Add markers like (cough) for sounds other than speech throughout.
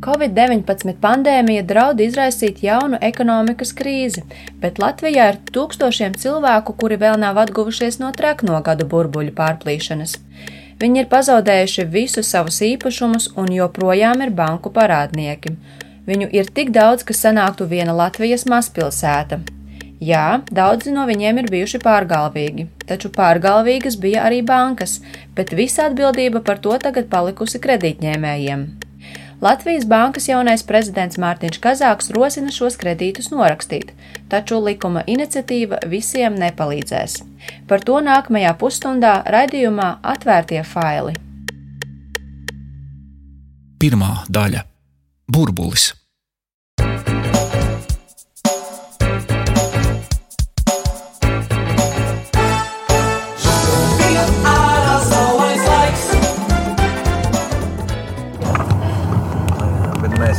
Covid-19 pandēmija draud izraisīt jaunu ekonomikas krīzi, bet Latvijā ir tūkstošiem cilvēku, kuri vēl nav atguvušies no trekno gadu burbuļu pārplīšanas. Viņi ir pazaudējuši visus savus īpašumus un joprojām ir banku parādnieki. Viņu ir tik daudz, ka sanāktu viena Latvijas mazpilsēta. Jā, daudzi no viņiem ir bijuši pārgalvīgi, taču pārgalvīgas bija arī bankas, bet visa atbildība par to tagad palikusi kredītņēmējiem. Latvijas bankas jaunais prezidents Mārtiņš Kazāks rosina šos kredītus norakstīt, taču likuma iniciatīva visiem nepalīdzēs. Par to nākamajā pusstundā raidījumā Atvērtie faili. Pirmā daļa - burbulis.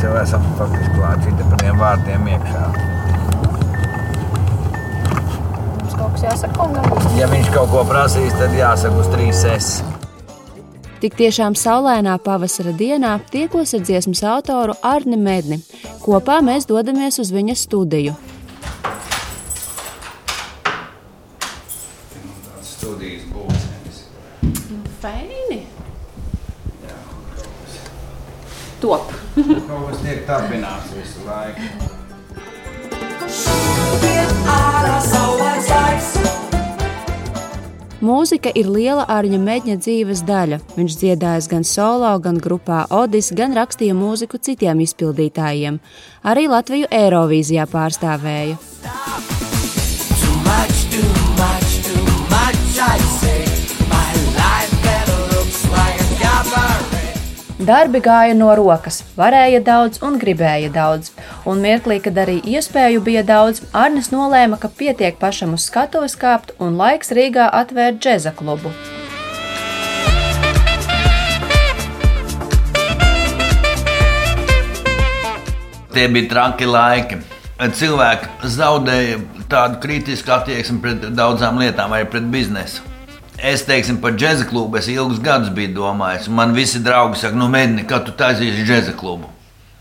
Mēs jau esam faktiski klāti pa tiem vārtiem iekšā. Mums kaut kas jāsaka kungam. Ja viņš kaut ko prasīs, tad jāsaka uz 3S. Tik tiešām saulainā pavasara dienā tiekos ar dziesmas autoru Arni Medni. Kopā mēs dodamies uz viņa studiju. Mūzika ir liela Arņa Mēģņa dzīves daļa. Viņš dziedājis gan solo, gan grupā Odis, gan rakstīja mūziku citiem izpildītājiem. Arī Latviju Eirovīzijā pārstāvēja. Too Darbi gāja no rokas, varēja daudz un gribēja daudz, un mirklī, kad arī iespēju bija daudz, Arnis nolēma, ka pietiek pašam uz skatuves kāpt un laiks Rīgā atvērt džeza klubu. Tie bija traki laiki. Cilvēki zaudēja tādu kritisku attieksmi pret daudzām lietām, arī pret biznesu. Es teiksim, par džēza klubu es ilgus gadus biju domājis. Man visi draugi saka, nu, mēģini, kad tu taisīsi džēza klubu.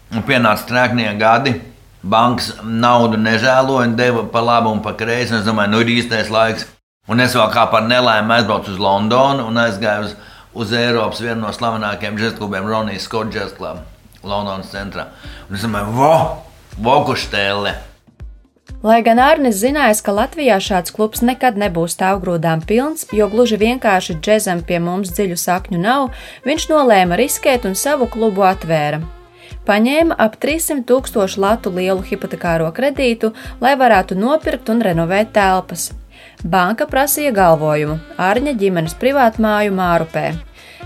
Un pienāca trēknie gadi. Bankas naudu nežēloja, deva pa labu un pa kreisi. Es domāju, nu ir īstais laiks. Un es vēl kā par nelaimi aizbraucu uz Londonu un aizgāju uz, uz Eiropas vienu no slavenākajiem džēza klubiem, Ronijas Scott Jazz Club, Londonas centrā. Un es domāju, vo, vokuštēle! Lai gan Arnis zinājis, ka Latvijā šāds klubs nekad nebūs stāvgrūdām pilns, jo gluži vienkārši džezam pie mums dziļu sakņu nav, viņš nolēma riskēt un savu klubu atvēra. Paņēma ap 300 tūkstošu latu lielu hipotekāro kredītu, lai varētu nopirkt un renovēt telpas. Banka prasīja galvojumu - Arņa ģimenes privātmāju Mārupē.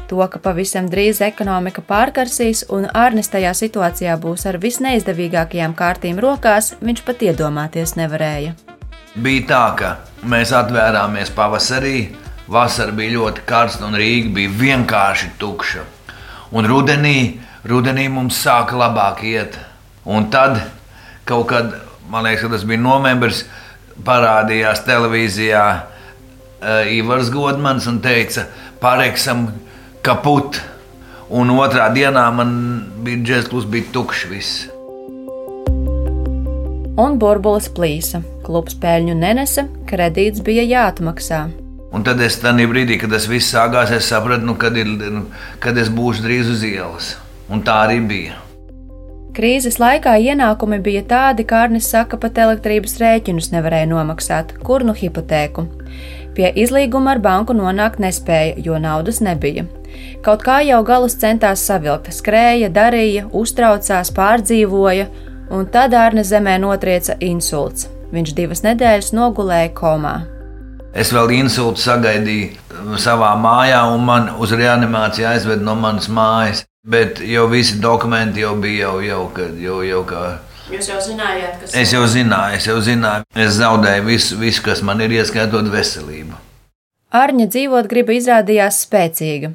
To, ka pavisam drīz ekonomika pārkarsīs un Arnis tajā situācijā būs ar visneizdevīgākajām kārtīm rokās, viņš pat iedomāties nevarēja. Bija tā, ka mēs atvērāmies pavasarī, vasara bija ļoti karsta un Rīga bija vienkārši tukša. Un rudenī, rudenī mums sāka labāk iet. Un tad kaut kad, man liekas, tas bija novembris, parādījās televīzijā uh, Ivars Godmans un teica, pareksam, kaput. Un otrā dienā man bija džeklis, bija tukšs viss. Un burbulis plīsa. Klubs peļņu nenesa, kredīts bija jāatmaksā. Un tad es tajā brīdī, kad tas viss sākās, es sapratu, nu, kad, ir, nu, kad es būšu drīz uz ielas. Un tā arī bija. Krīzes laikā ienākumi bija tādi, kā Arnis saka, pat elektrības rēķinus nevarēja nomaksāt, kur nu hipotēku. Pie izlīguma ar banku nonākt nespēja, jo naudas nebija. Kaut kā jau galus centās savilkt, skrēja, darīja, uztraucās, pārdzīvoja, un tad ārne zemē notrieca insults. Viņš divas nedēļas nogulēja komā. Es vēl insultu sagaidīju savā mājā, un man uz reanimāciju aizveda no manas mājas. Bet jau visi dokumenti jau bija jau, jau, jau, jau kā. Jūs jau zinājāt, kas es jau zināju, es jau zināju. Es zaudēju visu, visu kas man ir, ieskaitot veselību. Arņa dzīvot griba izrādījās spēcīga.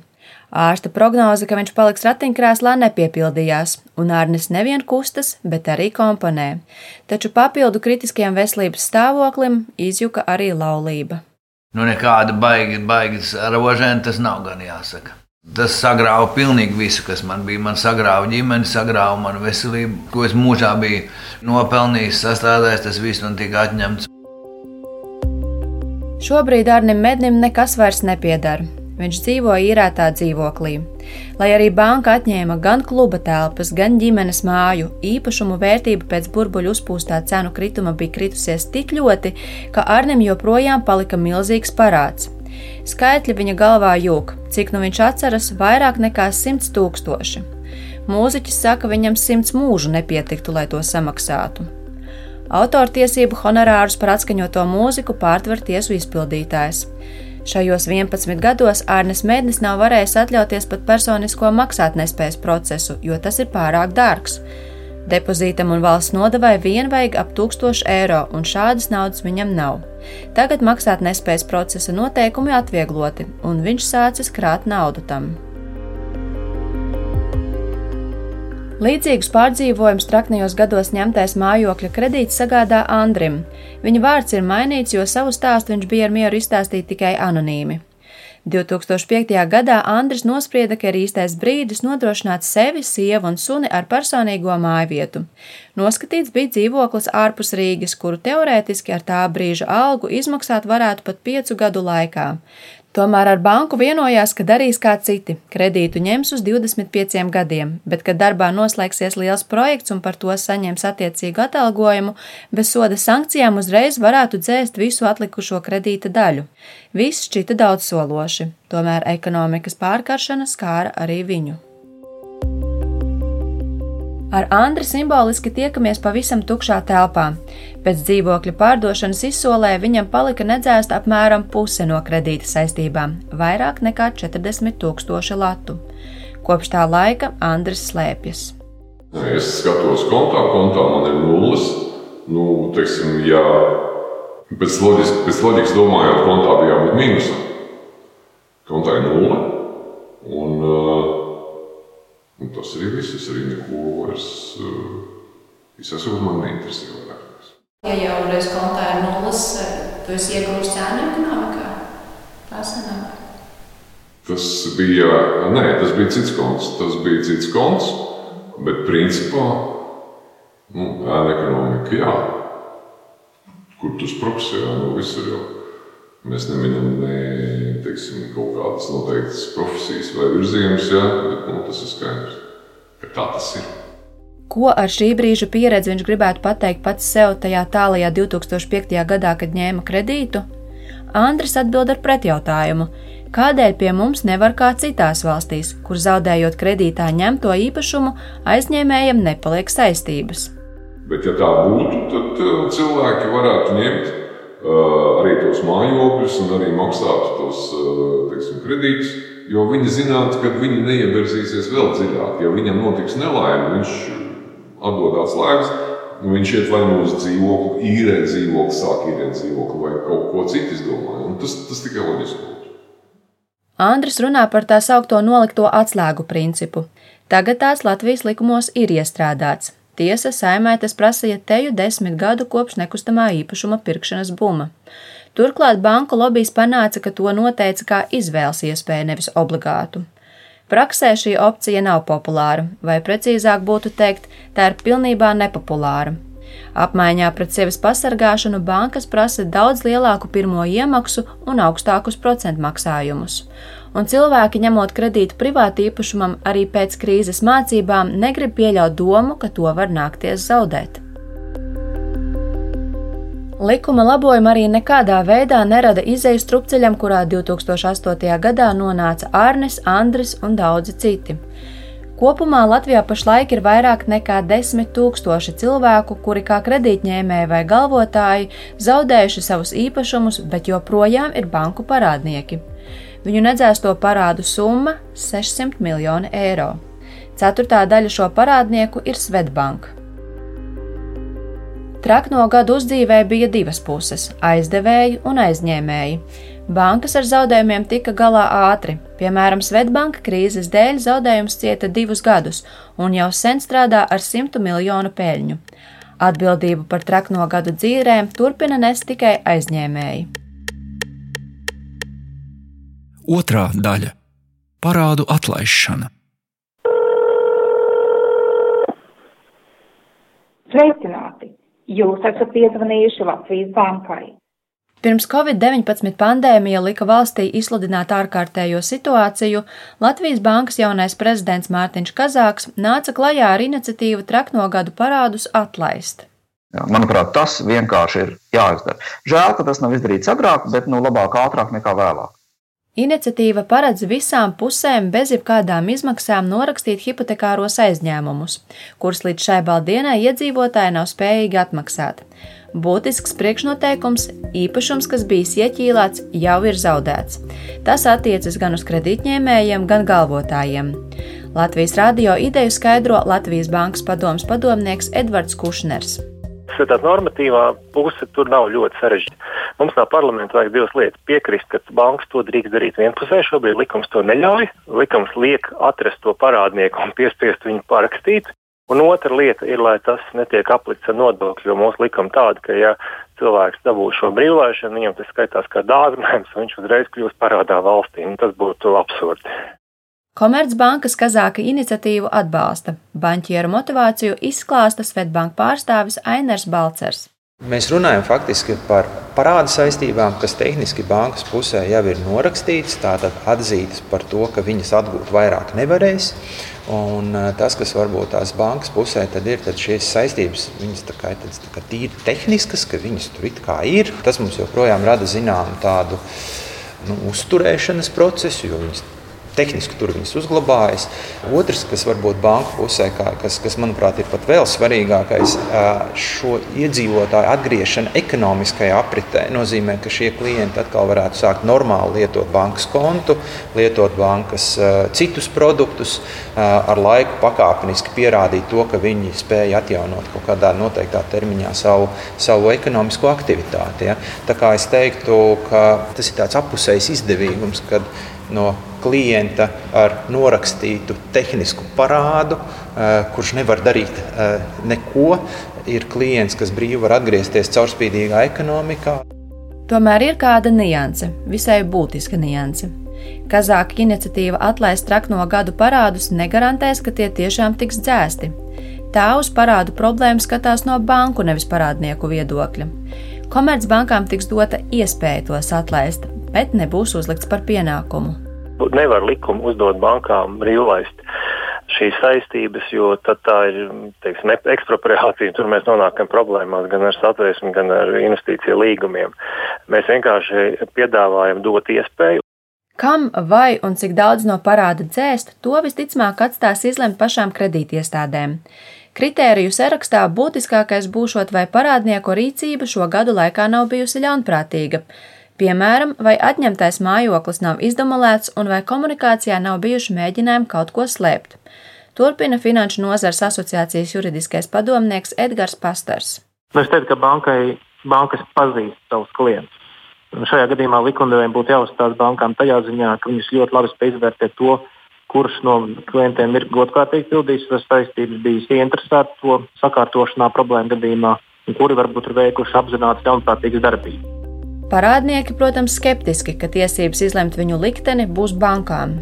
Ārsta prognoze, ka viņš paliks ratiņkrēslā, nepiepildījās, un Arnis nevien kustas, bet arī komponē. Taču papildu kritiskiem veselības stāvoklim izjuka arī laulība. Nu, nekāda baigi, baigi rožēna tas nav gan jāsaka. Tas sagrāva pilnīgi visu, kas man bija. Man sagrāva ģimeni, sagrāva manu veselību, ko es mūžā biju nopelnījis, sastādājis. Tas viss man tika atņemts. Šobrīd Arnim Mednim nekas vairs nepiedara. Viņš dzīvo īrētā dzīvoklī. Lai arī banka atņēma gan kluba telpas, gan ģimenes māju, īpašumu vērtība pēc burbuļu uzpūstā cenu krituma bija kritusies tik ļoti, ka Arnim joprojām palika milzīgs parāds. Skaitļi viņa galvā jūg, cik nu viņš atceras, vairāk nekā simts tūkstoši. Mūziķis saka, viņam simts mūžu nepietiktu, lai to samaksātu. Autortiesību honorārus par atskaņoto mūziku pārtver tiesu izpildītājs. Šajos 11 gados Ārnes Mēdnis nav varējis atļauties pat personisko maksātnespējas procesu, jo tas ir pārāk dārgs. Depozītam un valsts nodevai vien vajag ap 1000 eiro, un šādas naudas viņam nav. Tagad maksātnespējas procesa noteikumi atviegloti, un viņš sācis krāt naudu tam. Līdzīgus pārdzīvojumus traknajos gados ņemtais mājokļa kredīts sagādā Andrim. Viņa vārds ir mainīts, jo savu stāstu viņš bija ar mieru izstāstīt tikai anonīmi. 2005. gadā Andris nosprieda, ka ir īstais brīdis nodrošināt sevi, sievu un suni ar personīgo mājvietu. Noskatīts bija dzīvoklis ārpus Rīgas, kuru teorētiski ar tā brīža algu izmaksāt varētu pat piecu gadu laikā. Tomēr ar banku vienojās, ka darīs kā citi - kredītu ņems uz 25 gadiem, bet, kad darbā noslēgsies liels projekts un par to saņems attiecīgu atalgojumu, bez soda sankcijām uzreiz varētu dzēst visu atlikušo kredīta daļu. Viss šķita daudz sološi, tomēr ekonomikas pārkaršana skāra arī viņu. Ar Andri simboliski tiekamies pavisam tukšā telpā. Pēc dzīvokļa pārdošanas izsolē viņam palika nedzēsta apmēram puse no kredīta saistībām - vairāk nekā 40 tūkstoši latu. Kopš tā laika Andris slēpjas. Es skatos kontā, kontā man ir nulles. Nu, teiksim, ja pēc loģikas, pēc loģikas domājot, kontā bija jābūt mīnusam. Kontā ir nulle. Un, uh, Un tas arī viss. Es arī neko vairs izsakot, man neinteresē vairāk. Ja jau reiz kontā ir nulles, tu esi iegūst cēnu ekonomikā. Tā sanāk. Tas bija, nē, tas bija cits konts. Tas bija cits konts, bet principā nu, ēna ekonomika, jā. Kur tu spruksi, jā, nu viss ir jau. Mēs neminam ne teiksim, kaut kādas noteiktas profesijas vai virzienas, ja, bet nu, tas ir skaidrs, ka tā tas ir. Ko ar šī brīža pieredzi viņš gribētu pateikt pats sev tajā tālajā 2005. gadā, kad ņēma kredītu? Andris atbild ar pretjautājumu: kādēļ pie mums nevar kā citās valstīs, kur zaudējot kredītā ņemto īpašumu, aizņēmējiem nepaliek saistības? Bet, ja tā būtu, tad uh, cilvēki varētu ņemt arī tos mājokļus un arī maksātu tos teiksim, kredītus. Jo viņi zinātu, ka viņi neievirzīsies vēl dziļāk. Ja viņam notiks nelaime, viņš atdod atslēgas, nu viņš iet vai nu uz dzīvokli, īrē dzīvokli, sāk īrēt dzīvokli vai kaut ko citu izdomāja. Un tas, tas tikai loģiski būtu. Andris runā par tā saukto nolikto atslēgu principu. Tagad tās Latvijas likumos ir iestrādāts. Tiesa saimē tas prasīja teju desmit gadu kopš nekustamā īpašuma pirkšanas buma. Turklāt banku lobbyis panāca, ka to noteica kā izvēles iespēju, nevis obligātu. Praksē šī opcija nav populāra, vai precīzāk būtu teikt, tā ir pilnībā nepopulāra. Apmaiņā pret sevis pasargāšanu bankas prasa daudz lielāku pirmo iemaksu un augstākus procentu maksājumus un cilvēki, ņemot kredītu privāti īpašumam, arī pēc krīzes mācībām, negrib pieļaut domu, ka to var nākties zaudēt. Likuma labojumi arī nekādā veidā nerada izēju strupceļam, kurā 2008. gadā nonāca Arnis, Andris un daudzi citi. Kopumā Latvijā pašlaik ir vairāk nekā 10 tūkstoši cilvēku, kuri kā kredītņēmēji vai galvotāji zaudējuši savus īpašumus, bet joprojām ir banku parādnieki. Viņu nedzēsto parādu summa - 600 miljoni eiro. Ceturtā daļa šo parādnieku ir Svetbank. Trakno gadu uzdzīvē bija divas puses - aizdevēji un aizņēmēji. Bankas ar zaudējumiem tika galā ātri, piemēram, Svetbanka krīzes dēļ zaudējums cieta divus gadus un jau sen strādā ar 100 miljonu peļņu. Atbildību par trakno gadu dzīvēm turpina nest tikai aizņēmēji. Otrā daļa parādu atlaišana. Sveicināti! Jūs esat piezvanījuši Latvijas bankai. Pirms Covid-19 pandēmija lika valstī izsludināt ārkārtējo situāciju, Latvijas bankas jaunais prezidents Mārtiņš Kazāks nāca klajā ar iniciatīvu traknogadu parādus atlaist. Jā, manuprāt, tas vienkārši ir jāizdara. Žēl, ka tas nav izdarīts agrāk, bet nu, labāk ātrāk nekā vēlāk. Iniciatīva paredz visām pusēm bez jebkādām izmaksām norakstīt hipotekāros aizņēmumus, kurus līdz šai baldienai iedzīvotāji nav spējīgi atmaksāt. Būtisks priekšnoteikums - īpašums, kas bijis ieķīlāts, jau ir zaudēts. Tas attiecas gan uz kredītņēmējiem, gan galvotājiem. Latvijas radio ideju skaidro Latvijas Bankas padomas padomnieks Edvards Kušners. Tā normatīvā puse tur nav ļoti sarežģīta. Mums no parlamenta vajag divas lietas. Piekrist, ka bankas to drīkst darīt vienpusēji, šobrīd likums to neļauj. Likums liek atrast to parādnieku un piespiest viņu parakstīt. Un otra lieta ir, lai tas netiek aplikts ar nodokļu, jo mūsu likuma tāda, ka ja cilvēks dabū šo brīvlaišanu, viņam tas skaitās kā dāvinājums, un viņš uzreiz kļūst parādā valstī, un tas būtu absurdi. Komercbankas Kazāka iniciatīvu atbalsta. Banķieru motivāciju izklāsta Svetbanka pārstāvis Ainers Balcers. Mēs runājam faktiski par parādu saistībām, kas tehniski bankas pusē jau ir norakstītas, tātad atzītas par to, ka viņas atgūt vairāk nevarēs. Un tas, kas varbūt tās bankas pusē ir, tad šīs saistības viņas tā kā, tā, tā kā tīri tehniskas, ka viņas tur it kā ir. Tas mums joprojām rada zināmu tādu nu, uzturēšanas procesu, jo viņas tehniski tur viņas uzglabājas. Otrs, kas varbūt banku pusē, kas, kas manuprāt ir pat vēl svarīgākais, šo iedzīvotāju atgriešana ekonomiskajā apritē nozīmē, ka šie klienti atkal varētu sākt normāli lietot bankas kontu, lietot bankas citus produktus, ar laiku pakāpeniski pierādīt to, ka viņi spēja atjaunot kaut kādā noteiktā termiņā savu, savu ekonomisko aktivitāti. Ja? Tā kā es teiktu, ka tas ir tāds apusējs izdevīgums, kad no klienta ar norakstītu tehnisku parādu, eh, kurš nevar darīt eh, neko. Ir klients, kas brīvi var atgriezties caurspīdīgā ekonomikā. Tomēr ir kāda nianse, visai būtiska nianse. Kazāka iniciatīva atlaist trakno gadu parādus negarantēs, ka tie tiešām tiks dzēsti. Tā uz parādu problēmu skatās no banku, nevis parādnieku viedokļa. Komercbankām tiks dota iespēja tos atlaist, bet nebūs uzlikts par pienākumu nevar likumu uzdot bankām brīvlaist šīs saistības, jo tad tā ir teiksim, ekspropriācija. Tur mēs nonākam problēmās gan ar satvērsmi, gan ar investīciju līgumiem. Mēs vienkārši piedāvājam dot iespēju. Kam, vai un cik daudz no parāda dzēst, to visticamāk atstās izlemt pašām kredītiestādēm. Kritēriju sarakstā būtiskākais būšot, vai parādnieku rīcība šo gadu laikā nav bijusi ļaunprātīga Piemēram, vai atņemtais mājoklis nav izdemolēts un vai komunikācijā nav bijuši mēģinājumi kaut ko slēpt. Turpina Finanšu nozars asociācijas juridiskais padomnieks Edgars Pastars. Nu, es teiktu, ka bankai, bankas pazīst savus klientus. Un šajā gadījumā likumdevējiem būtu jāuzstāsta bankām tajā ziņā, ka viņas ļoti labi spēj izvērtēt to, kurš no klientiem ir godkārtīgi pildījis savas saistības, bijis ieinteresēts to sakārtošanā problēmu gadījumā, un kuri varbūt ir veikuši apzināti ļaunprātīgas darbības. Parādnieki, protams, skeptiski, ka tiesības izlemt viņu likteni būs bankām.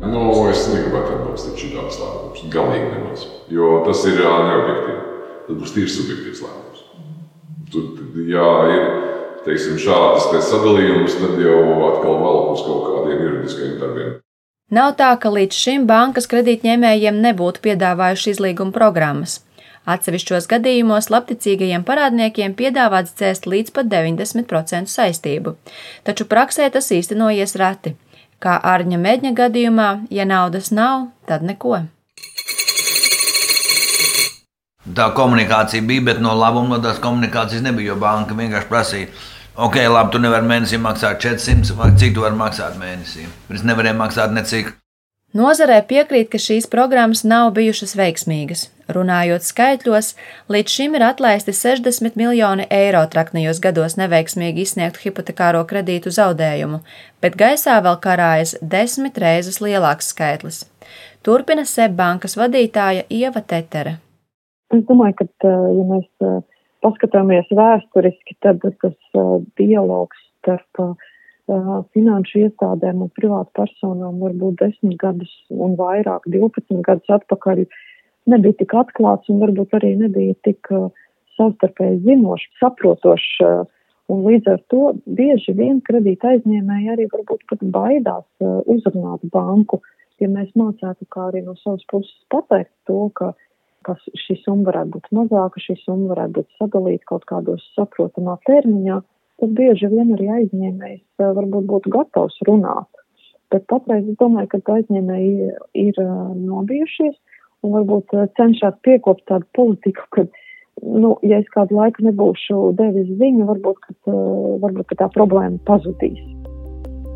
Nu, es negribētu atbalstīt šādas lēmumus. Galīgi nemaz. Jo tas ir neobjektīvi. Tas būs tīri subjektīvs lēmums. Tur, ja ir teiksim, šādas te sadalījumus, tad jau atkal velk uz kaut kādiem juridiskiem darbiem. Nav tā, ka līdz šim bankas kredītņēmējiem nebūtu piedāvājuši izlīguma programmas. Atsevišķos gadījumos labticīgajiem parādniekiem piedāvāts dzēst līdz pat 90% saistību, taču praksē tas īstenojies reti. Kā Arņa Medņa gadījumā, ja naudas nav, tad neko. Tā komunikācija bija, bet no labuma tās komunikācijas nebija. Jo banka vienkārši prasīja, ok, labi, tu nevari mēnesī maksāt 400, vai cik tu vari maksāt mēnesī. Es nevarēju maksāt necik. Nozarē piekrīt, ka šīs programmas nav bijušas veiksmīgas. Runājot skaitļos, līdz šim ir atlaisti 60 miljoni eiro traknajos gados neveiksmīgi izsniegtu hipotekāro kredītu zaudējumu, bet gaisā vēl karājas desmit reizes lielāks skaitlis. Turpina SEB bankas vadītāja Ieva Tetere. Es domāju, ka, ja mēs paskatāmies vēsturiski, tad tas dialogs starp uh, finanšu iestādēm un privātu personām varbūt 10 gadus un vairāk, 12 gadus atpakaļ nebija tik atklāts un varbūt arī nebija tik uh, savstarpēji zinošs, saprotošs. Uh, un līdz ar to bieži vien kredīta aizņēmēji arī varbūt pat baidās uh, uzrunāt banku, ja mēs mācētu kā arī no savas puses pateikt to, ka ka šī summa varētu būt mazāka, šī summa varētu būt sadalīta kaut kādos saprotamā termiņā, tad bieži vien arī aizņēmējs varbūt būtu gatavs runāt. Bet patreiz es domāju, ka aizņēmēji ir nobijušies un varbūt eh, cenšas piekopt tādu politiku, ka, nu, ja es kādu laiku nebūšu devis ziņu, varbūt, ka, varbūt ka tā problēma pazudīs.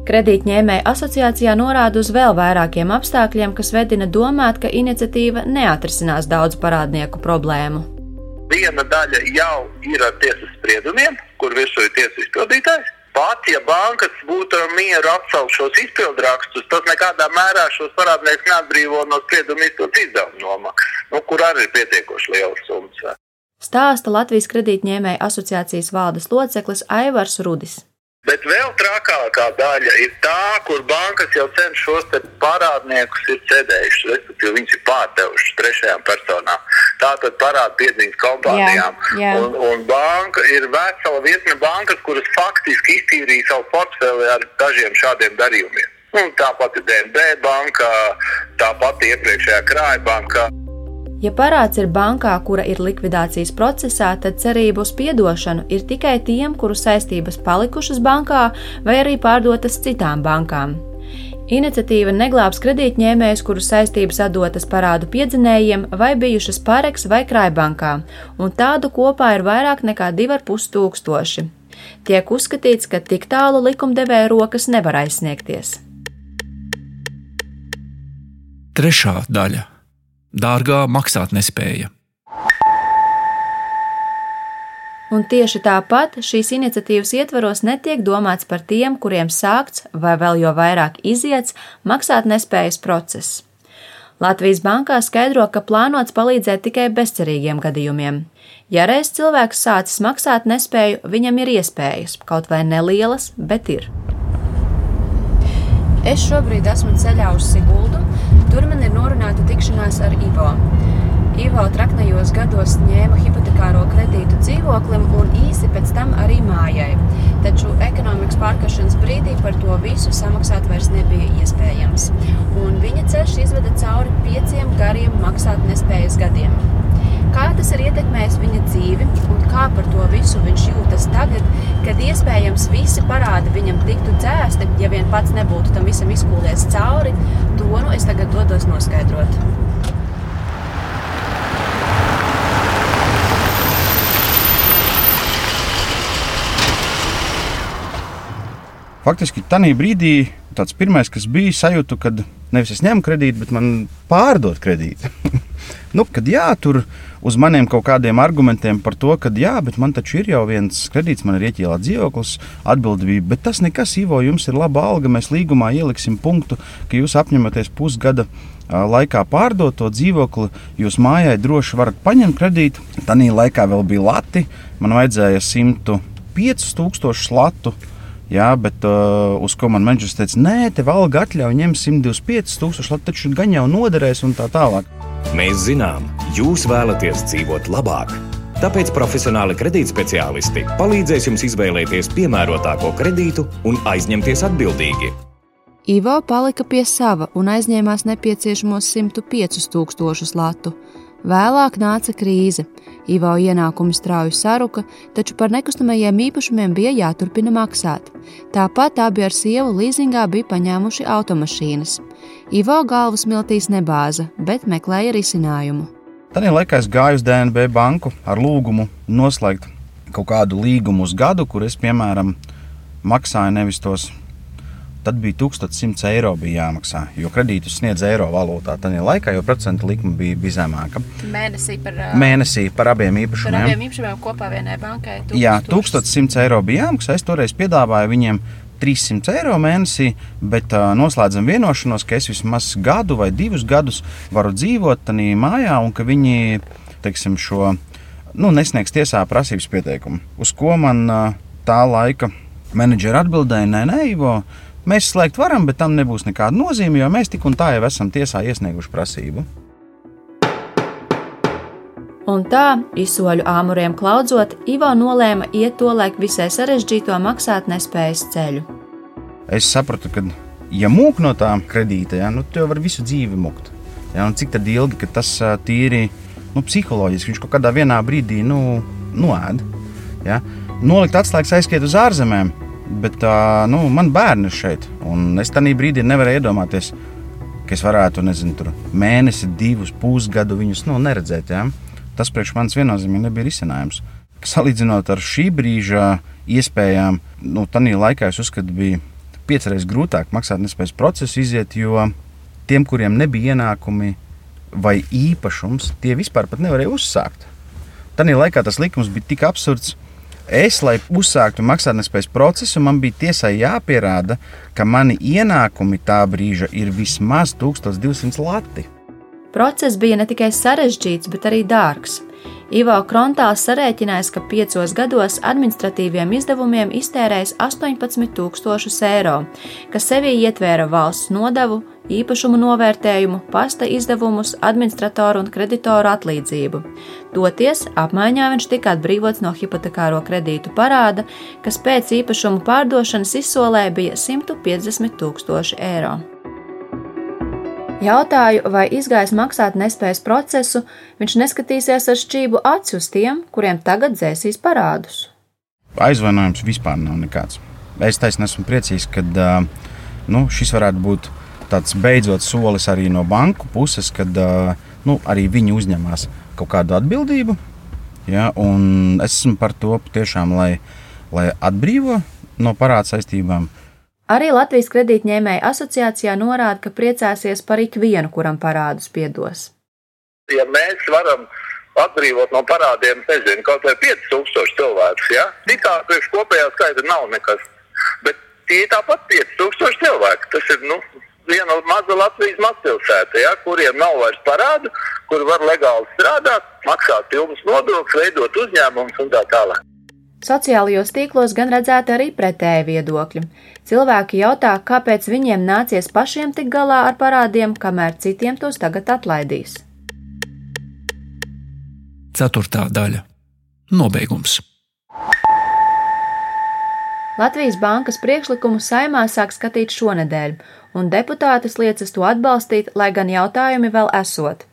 Kredītņēmēja asociācijā norāda uz vēl vairākiem apstākļiem, kas vedina domāt, ka iniciatīva neatrisinās daudz parādnieku problēmu. Viena daļa jau ir ar tiesas spriedumiem, kur virsū ir tiesas izpildītājs. Pat ja bankas būtu ar mieru atcelt šos izpildrakstus, tas nekādā mērā šos parādniekus neatbrīvo no sprieduma izpildes izdevumu nomaksas, nu, kur arī ir pietiekoši liels summas. Stāsta Latvijas kredītņēmēja asociācijas valdes loceklis Aivars Rudis. Bet vēl trakākā daļa ir tā, kur bankas jau sen šos parādniekus ir cedējušas, respektīvi viņas ir pārdevušas trešajām personām. Tātad parāda piedzīves kompānijām. Jā, jā. Un, un banka ir vesela virkne bankas, kuras faktiski iztīrīja savu portfeli ar dažiem šādiem darījumiem. Un tāpat ir DNB banka, tāpat iepriekšējā krāja banka. Ja parāds ir bankā, kura ir likvidācijas procesā, tad cerība uz atdošanu ir tikai tiem, kuru saistības palikušas bankā vai arī pārdotas citām bankām. Iniciatīva neglābs kredītņēmējus, kuru saistības atdotas parādu piedzinējiem vai bijušas pareks vai krājbankā, un tādu kopā ir vairāk nekā 2,5 tūkstoši. Tiek uzskatīts, ka tik tālu likumdevēja rokas nevar aizsniegties. Trešā daļa dārgā maksātnespēja. Un tieši tāpat šīs iniciatīvas ietvaros netiek domāts par tiem, kuriem sākts vai vēl jo vairāk iziets maksātnespējas process. Latvijas bankā skaidro, ka plānots palīdzēt tikai bezcerīgiem gadījumiem. Ja reiz cilvēks sācis maksāt nespēju, viņam ir iespējas, kaut vai nelielas, bet ir. Es šobrīd esmu ceļā uz Siguldu, Tur man ir norunāta tikšanās ar Ivo. Ivo traknajos gados ņēma hipotekāro kredītu dzīvoklim un īsi pēc tam arī mājai. Taču ekonomikas pārkaršanas brīdī par to visu samaksāt vairs nebija iespējams. Un viņa ceļš izveda cauri pieciem gariem maksāt nespējas gadiem. Kā tas ir ietekmējis viņa dzīvi un kā par to visu viņš jūtas tagad, kad iespējams visi parādi viņam tiktu dzēsti, ja vien pats nebūtu tam visam izkūlies cauri, es tagad dodos noskaidrot. Faktiski tajā brīdī tāds pirmais, kas bija, sajūta, kad nevis es ņemu kredītu, bet man pārdod kredītu. (laughs) nu, kad jā, tur uz maniem kaut kādiem argumentiem par to, ka jā, bet man taču ir jau viens kredīts, man ir ieķīlāts dzīvoklis, atbildība. Bet tas nekas, Ivo, jums ir laba alga, mēs līgumā ieliksim punktu, ka jūs apņematies pusgada laikā pārdot to dzīvokli, jūs mājai droši varat paņemt kredītu. Tanī laikā vēl bija lati, man vajadzēja 105 tūkstošu latu. Jā, bet uh, uz ko man menedžers teica, nē, tev alga atļauj ņemt 125 tūkstoši, taču gan jau noderēs un tā tālāk. Mēs zinām, jūs vēlaties dzīvot labāk. Tāpēc profesionāli kredītspeciālisti palīdzēs jums izvēlēties piemērotāko kredītu un aizņemties atbildīgi. Ivo palika pie sava un aizņēmās nepieciešamos 105 tūkstošus latu. Vēlāk nāca krīze. Ivo ienākumi strauji saruka, taču par nekustamajiem īpašumiem bija jāturpina maksāt. Tāpat abi ar sievu līzingā bija paņēmuši automašīnas. Ivo galvas miltīs nebāza, bet meklēja risinājumu. Tad laikā es gāju uz DNB banku ar lūgumu noslēgt kaut kādu līgumu uz gadu, kur es, piemēram, maksāju nevis tos tad bija 1100 eiro bija jāmaksā. Jo kredītus sniedz eiro valūtā. Tad laikā jau procentu likme bija, bija zemāka. Mēnesī par, Mēnesī par abiem īpašumiem. Par abiem īpašumiem kopā vienai bankai. 1000. Jā, 1100 eiro bija jāmaksā. Es toreiz piedāvāju viņiem 300 eiro mēnesī, bet uh, noslēdzam vienošanos, ka es vismaz gadu vai divus gadus varu dzīvot tajā mājā un ka viņi teiksim, šo nu, nesniegs tiesā prasības pieteikumu. Uz ko man uh, tā laika Menedžeri atbildēja, nē, nē, Ivo, mēs slēgt varam, bet tam nebūs nekāda nozīme, jo mēs tik un tā jau esam tiesā iesnieguši prasību. Un tā, izsoļu āmuriem klaudzot, Ivo nolēma iet to laiku visai sarežģīto maksātnespējas ceļu. Es sapratu, ka, ja mūk no tā kredīta, ja, nu, jau vari visu dzīvi mukt. Ja, cik ilgi, ka tas tīri nu, psiholoģiski viņš kaut kādā brīdī nu, noēd. Ja. Nolikt atslēgas aizskiet uz ārzemēm, bet nu, man bērni ir šeit. Es tajā brīdī nevarēju iedomāties, ka es varētu, nezinu, tur mēnesi, divus, pusgadu viņus nu, neredzēt. Ja. Tas priekš manis viennozīmīgi nebija risinājums. Salīdzinot ar šī brīža iespējām, nu, tādā laikā es uzskatu, bija piecreiz grūtāk maksātnespējas procesu iziet, jo tiem, kuriem nebija ienākumi vai īpašums, tie vispār nevarēja uzsākt. Tajā laikā tas likums bija tik absurds. Es, lai uzsāktu maksātnespējas procesu, man bija tiesai jāpierāda, ka mani ienākumi tā brīža ir vismaz 1200 lati. Process bija ne tikai sarežģīts, bet arī dārgs. Ivo Krontāls sarēķinājis, ka piecos gados administratīviem izdevumiem iztērējis 18,000 eiro, kas sevī ietvēra valsts nodevu, īpašumu novērtējumu, pasta izdevumus, administratoru un kreditoru atlīdzību. Toties apmaiņā viņš tika atbrīvots no hipotekāro kredītu parāda, kas pēc īpašumu pārdošanas izsolē bija 150 tūkstoši eiro. Jautāju, vai izgājis maksāt nespējas procesu, viņš neskatīsies ar šķību aci uz tiem, kuriem tagad dzēsīs parādus. Aizvainojums vispār nav nekāds. Es taisnīgi esmu priecīgs, ka nu, šis varētu būt tāds beidzot solis arī no banku puses, kad nu, arī viņi uzņemas kaut kādu atbildību. Ja, es esmu par to patiešām, lai, lai atbrīvo no parāda saistībām. Arī Latvijas kredītņēmēja asociācijā norāda, ka priecāsies par ikvienu, kuram parādus piedos. Ja mēs varam atbrīvot no parādiem, nezinu, kaut vai 5000 cilvēkus, ja? tā priekš kopējā skaita nav nekas. Bet tie tāpat 5000 cilvēki. Tas ir nu, viena maza Latvijas mazpilsēta, ja? kuriem nav vairs parādu, kur var legāli strādāt, maksāt pilnus nodokļus, veidot uzņēmumus un tā tālāk. Sociālajos tīklos gan redzēta arī pretēji viedokļi. Cilvēki jautā, kāpēc viņiem nācies pašiem tikt galā ar parādiem, kamēr citiem tos tagad atlaidīs. Ceturtā daļa - nobeigums. Latvijas bankas priekšlikumu saimā sāk skatīt šonadēļ, un deputātas liecas to atbalstīt, lai gan jautājumi vēl esot.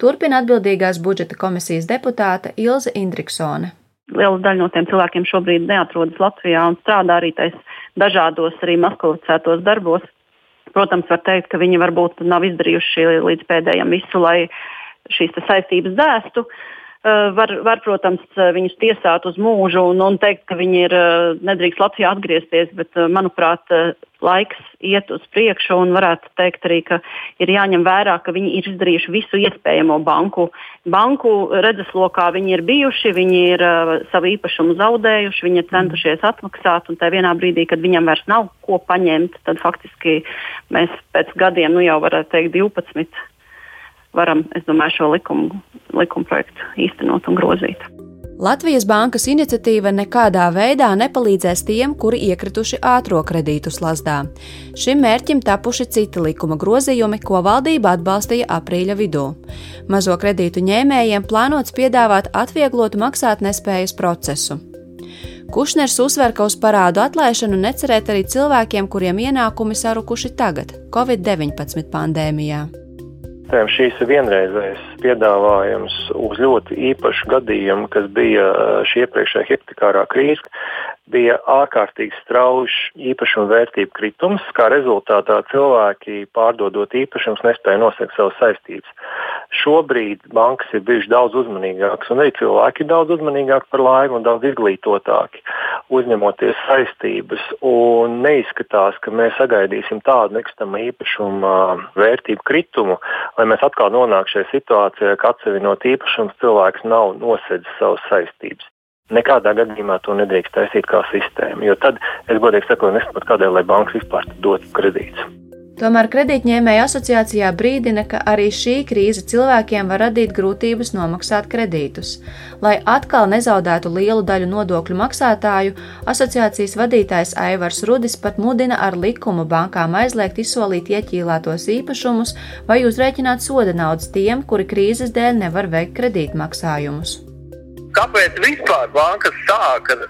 Turpina atbildīgās budžeta komisijas deputāte Ilze Indriksone liela daļa no tiem cilvēkiem šobrīd neatrodas Latvijā un strādā arī tais dažādos arī maskavicētos darbos. Protams, var teikt, ka viņi varbūt nav izdarījuši līdz pēdējiem visu, lai šīs saistības dēstu. Uh, var, var, protams, eh, viņus tiesāt uz mūžu un, un teikt, ka viņi ir, eh, nedrīkst Latvijā atgriezties, bet, manuprāt, laiks iet uz priekšu un varētu teikt arī, ka ir jāņem vērā, ka viņi ir izdarījuši visu iespējamo banku. Banku redzeslokā viņi ir bijuši, viņi ir savu īpašumu zaudējuši, viņi ir centušies atmaksāt, un tajā vienā brīdī, kad viņam vairs nav ko paņemt, tad faktiski mēs pēc gadiem, nu jau varētu teikt, 12 varam, es domāju, šo likumu, likumu projektu īstenot un grozīt. Latvijas bankas iniciatīva nekādā veidā nepalīdzēs tiem, kuri iekrituši ātrā kredītu slazdā. Šim mērķim tapuši citi likuma grozījumi, ko valdība atbalstīja aprīļa vidū. Mazo kredītu ņēmējiem plānots piedāvāt atvieglotu maksātnespējas procesu. Kušners uzsver, ka uz parādu atlaišanu necerēt arī cilvēkiem, kuriem ienākumi sarukuši tagad, Covid-19 pandēmijā. Šīs ir vienreizējs piedāvājums uz ļoti īpašu gadījumu, kas bija šī iepriekšējā hipotekārā krīze bija ārkārtīgi strauji īpašumu vērtību kritums, kā rezultātā cilvēki pārdodot īpašumus nespēja nosegt savas saistības. Šobrīd bankas ir bijušas daudz uzmanīgākas, un arī cilvēki ir daudz uzmanīgāki par laiku un daudz izglītotāki, uzņemoties saistības. Neizskatās, ka mēs sagaidīsim tādu nekustamā īpašuma vērtību kritumu, lai mēs atkal nonāktu šajā situācijā, ka atsevišķi īpašums cilvēks nav nosedzis savas saistības. Nekādā gadījumā to nedrīkst taisīt kā sistēmu, jo tad es godīgi sakot, nesaprotu, kādēļ lai bankas vispār dotu kredītus. Tomēr kredītņēmēja asociācijā brīdina, ka arī šī krīze cilvēkiem var radīt grūtības nomaksāt kredītus. Lai atkal nezaudētu lielu daļu nodokļu maksātāju, asociācijas vadītājs Aivars Rudis pat mudina ar likumu bankām aizliegt izsolīt ieķīlētos īpašumus vai uzrēķināt soda naudas tiem, kuri krīzes dēļ nevar veikt kredītmaksājumus. Kāpēc vispār bankas sāka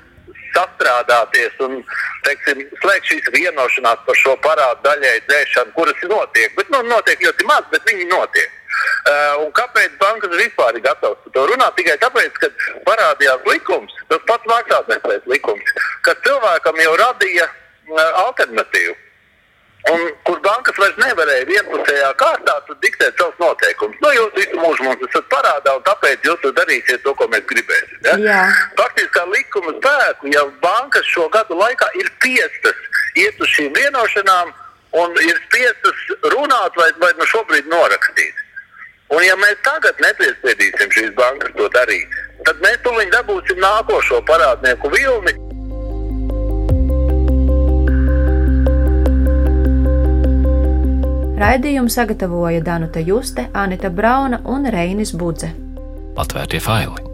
sastrādāties un teiksim, slēgt šīs vienošanās par šo parādu daļai dzēšanu, kuras notiek. Bet, nu, notiek ļoti maz, bet viņi notiek. Uh, un kāpēc bankas vispār ir gatavas par to runāt? Tikai tāpēc, ka parādījās likums, tas pats maksātnespējas likums, kas cilvēkam jau radīja uh, alternatīvu. Un kur bankas vairs nevarēja vienpusējā kārtā diktēt savus noteikumus. Nu, jūs visu mūžu mums esat parādā, un tāpēc jūs darīsiet to, ko mēs gribēsim. Ja? Jā. Faktiski ar likuma spēku, ja bankas šo gadu laikā ir spiestas iet uz šīm vienošanām un ir spiestas runāt vai, vai nu šobrīd norakstīt. Un ja mēs tagad nepiespiedīsim šīs bankas to darīt, tad mēs tuliņ dabūsim nākošo parādnieku vilni. Raidījumu sagatavoja Danuta Juste, Anita Brauna un Reinis Budze. Atvērtie faili!